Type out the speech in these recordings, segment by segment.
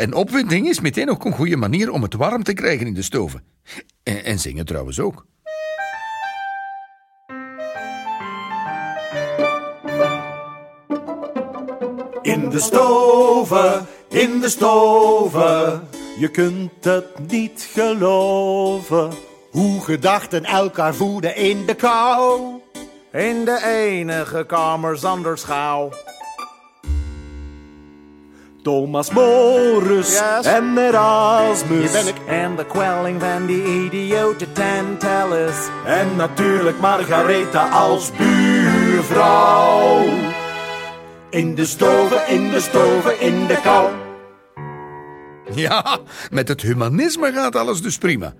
En opwinding is meteen ook een goede manier om het warm te krijgen in de stoven. En, en zingen trouwens ook. In de stoven, in de stoven. Je kunt het niet geloven. Hoe gedachten elkaar voeden in de kou. In de enige kamer zonder schouw. Thomas Morus Yes? en Erasmus. Hier ben ik. En de kwelling van die idiote Tantalus. En natuurlijk Margaretha als buurvrouw. In de stoven, in de stoven, in de kou. Ja, met het humanisme gaat alles dus prima.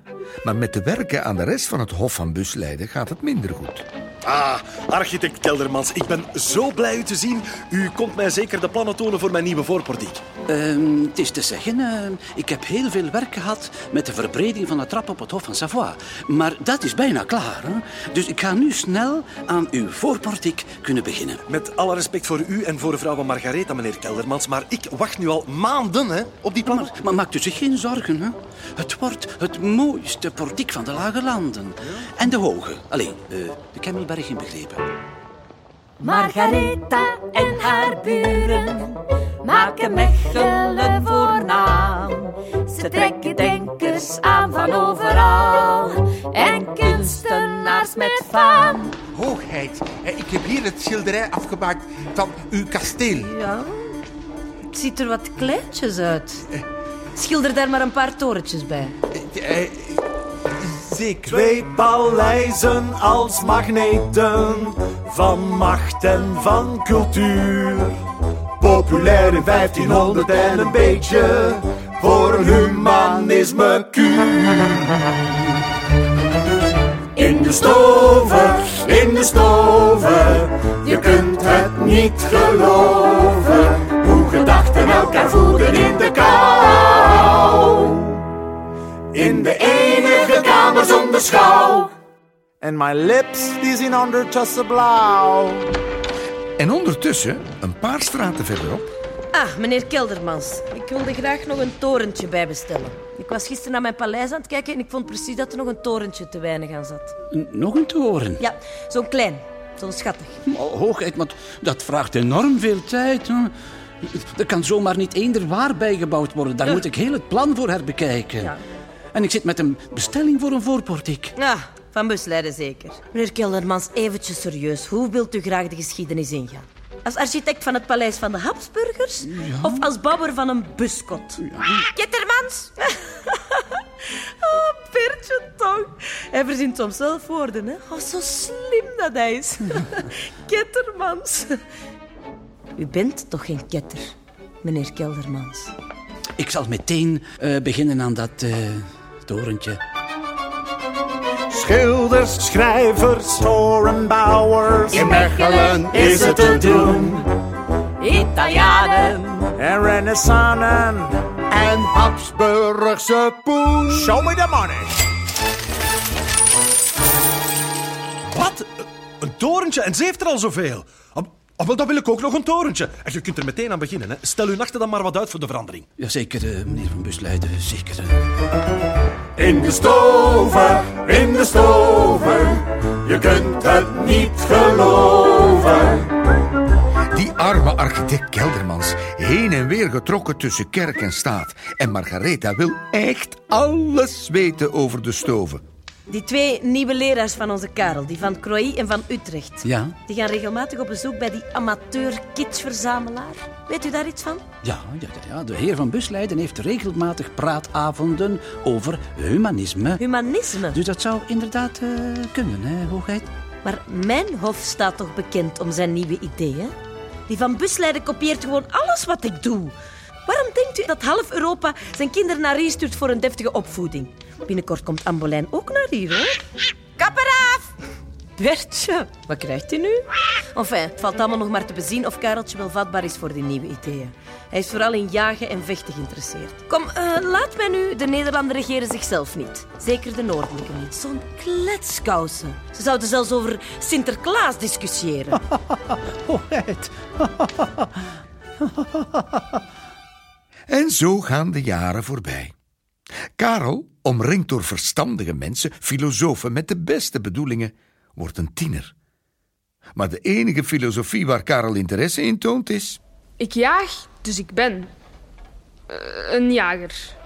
Maar met de werken aan de rest van het Hof van Busleiden gaat het minder goed. Ah, architect Keldermans, ik ben zo blij u te zien. U komt mij zeker de plannen tonen voor mijn nieuwe voorportiek. Ehm, het is te zeggen, ehm, ik heb heel veel werk gehad met de verbreding van de trap op het Hof van Savoie. Maar dat is bijna klaar. Hè? Dus ik ga nu snel aan uw voorportiek kunnen beginnen. Met alle respect voor u en voor vrouw Margaretha, meneer Keldermans, maar ik wacht nu al maanden hè, op die plannen. Maar, maar maakt u zich geen zorgen. Hè? Het wordt het mooiste portiek van de Lage Landen. En de hoge. Allee, eh, de Kemmelberg inbegrepen. Margaretha en haar buren maken Mechelen voornaam. Ze trekken denkers aan van overal en kunstenaars met faam. Hoogheid, eh, ik heb hier het schilderij afgemaakt van uw kasteel. Ja, het ziet er wat kleintjes uit. Schilder daar maar een paar torentjes bij. Zeker. Twee paleizen als magneten van macht en van cultuur. Populair in 1500 en een beetje voor een humanisme kuur. In de stoven, in de stoven, je kunt het niet geloven. Hoe gedachten elkaar voeden in de kou. In de enige kamer zonder schouw. En mijn lips, die zien ondertussen blauw. En ondertussen, een paar straten verderop, Ah, meneer Keldermans. Ik wilde graag nog een torentje bijbestellen. Ik was gisteren naar mijn paleis aan het kijken en ik vond precies dat er nog een torentje te weinig aan zat. N- Nog een toren. Ja, zo'n klein. Zo'n schattig. Oh, Hoogheid, maar dat vraagt enorm veel tijd. Hè? Er kan zomaar niet eender waar bijgebouwd worden. Daar moet ik heel het plan voor herbekijken. Ja. En ik zit met een bestelling voor een voorportiek. Ja, van busleiden zeker. Meneer Keldermans, eventjes serieus. Hoe wilt u graag de geschiedenis ingaan? Als architect van het paleis van de Habsburgers? Of als bouwer van een buskot? Kettermans? oh, Bertje toch. Hij verzint soms zelf woorden, hè? Oh, zo slim dat hij is. Kettermans. U bent toch geen ketter, meneer Keldermans? Ik zal meteen eh, beginnen aan dat eh, torentje. Schilders, schrijvers, torenbouwers. In Mechelen is het te doen. Italianen. En renaissannen. En Habsburgse poen. Show me the money. Wat? Een torentje? En ze heeft er al zoveel. Ah, ah, wel, dan wil ik ook nog een torentje. En je kunt er meteen aan beginnen. Hè. Stel uw nachten dan maar wat uit voor de verandering. Jazeker, eh, meneer Van Busleiden, zeker. eh. In de stoven, in de stoven. Je kunt het niet geloven. die arme architect Keldermans, heen en weer getrokken tussen kerk en staat. En Margaretha wil echt alles weten over de stoven. Die twee nieuwe leraars van onze Karel, die van Croix en van Utrecht. Ja, Die gaan regelmatig op bezoek bij die amateur-kitschverzamelaar. Weet u daar iets van? ja, ja, ja, ja. De heer Van Busleiden heeft regelmatig praatavonden over humanisme. Humanisme. Dus dat zou inderdaad eh, kunnen, hè, hoogheid? Maar mijn hof staat toch bekend om zijn nieuwe ideeën? Die van Busleiden kopieert gewoon alles wat ik doe. Waarom denkt u dat half Europa zijn kinderen naar hier stuurt voor een deftige opvoeding? Binnenkort komt Ambolijn ook naar hier, hoor. Kapper af! Bertje, wat krijgt hij nu? Enfin, het valt allemaal nog maar te bezien of Kareltje wel vatbaar is voor die nieuwe ideeën. Hij is vooral in jagen en vechten geïnteresseerd. Kom, eh, laat mij nu. De Nederlanden regeren zichzelf niet. Zeker de Noordelijke niet. Zo'n kletskousen. Ze zouden zelfs over Sinterklaas discussiëren. En zo gaan de jaren voorbij. Karel, omringd door verstandige mensen, filosofen met de beste bedoelingen, wordt een tiener. Maar de enige filosofie waar Karel interesse in toont is... Ik jaag, dus ik ben. Eh, een jager.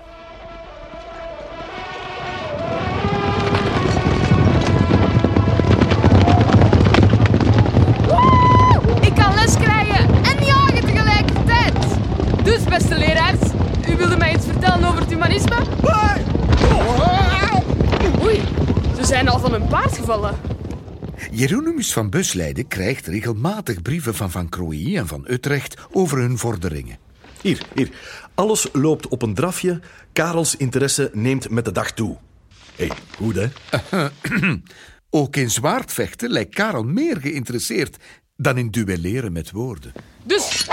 Jeronimus van Busleiden krijgt regelmatig brieven van Van Croï en van Utrecht over hun vorderingen. Hier, hier. Alles loopt op een drafje. Karels interesse neemt met de dag toe. Hé, hey, goed hè? Ook in zwaardvechten lijkt Karel meer geïnteresseerd dan in duelleren met woorden. Dus,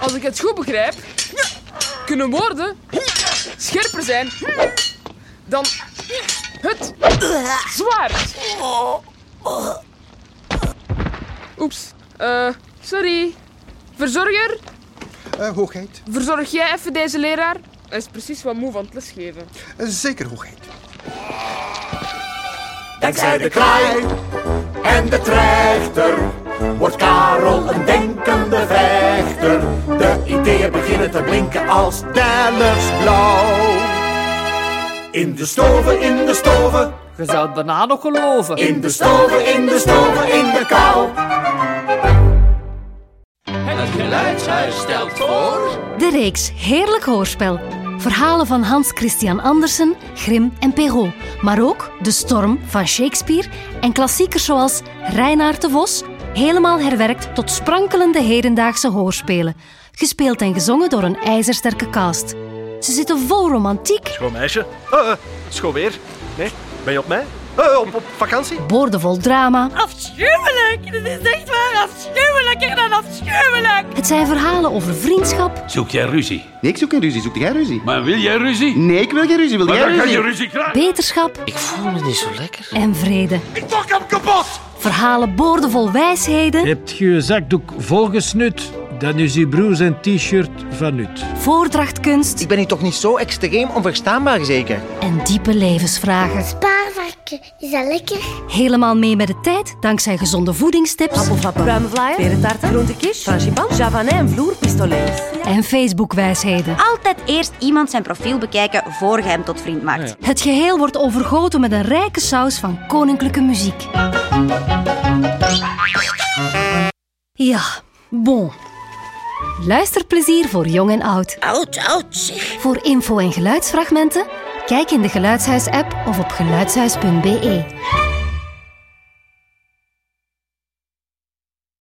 als ik het goed begrijp, kunnen woorden scherper zijn dan het zwaard. Oeps, eh, sorry. Verzorger, Eh, hoogheid. verzorg jij even deze leraar? Hij is precies wat moe van het lesgeven. Eh, zeker hoogheid. Dankzij de klei en de trechter wordt Karel een denkende vechter. De ideeën beginnen te blinken als blauw. In de stoven, in de stoven, Je zou het bijna nog geloven. in de stoven, in de stoven, in de kou. De reeks Heerlijk Hoorspel. Verhalen van Hans Christian Andersen, Grimm en Perrault. Maar ook De Storm van Shakespeare en klassiekers zoals Reinaard de Vos, helemaal herwerkt tot sprankelende hedendaagse hoorspelen. Gespeeld en gezongen door een ijzersterke cast. Ze zitten vol romantiek, Schoon meisje. Uh, schoon weer. Nee, ben je op mij? Eh, op, op vakantie? boordevol drama. Afschuwelijk! Dit is echt waar afschuwelijker dan afschuwelijk! Het zijn verhalen over vriendschap, Zoek jij ruzie? Nee, ik zoek geen ruzie. Zoek jij ruzie? Maar wil jij ruzie? Nee, ik wil geen ruzie. Wil Maar jij dan ga ruzie? je ruzie krijgen. beterschap Ik voel me niet zo lekker. en vrede. Ik pak hem kapot! Verhalen boordevol wijsheden, Hebt je je zakdoek volgesnut, dan is uw broer zijn t-shirt van nut. voordrachtkunst Ik ben hier toch niet zo extreem onverstaanbaar, zeker? en diepe levensvragen. Spaarvarken, is dat lekker? Helemaal mee met de tijd dankzij gezonde voedingstips Appelvappen, pruimenvlaaien, perentaarten, groentekies, frangipan, javanais en vloerpistolets. en Facebook-wijsheden. Altijd eerst iemand zijn profiel bekijken voor je hem tot vriend maakt. Het geheel wordt overgoten met een rijke saus van koninklijke muziek. Ja, bon. Luisterplezier voor jong en oud. Oud, oud, zeg. Voor info en geluidsfragmenten, kijk in de Geluidshuis-app of op geluidshuis.be.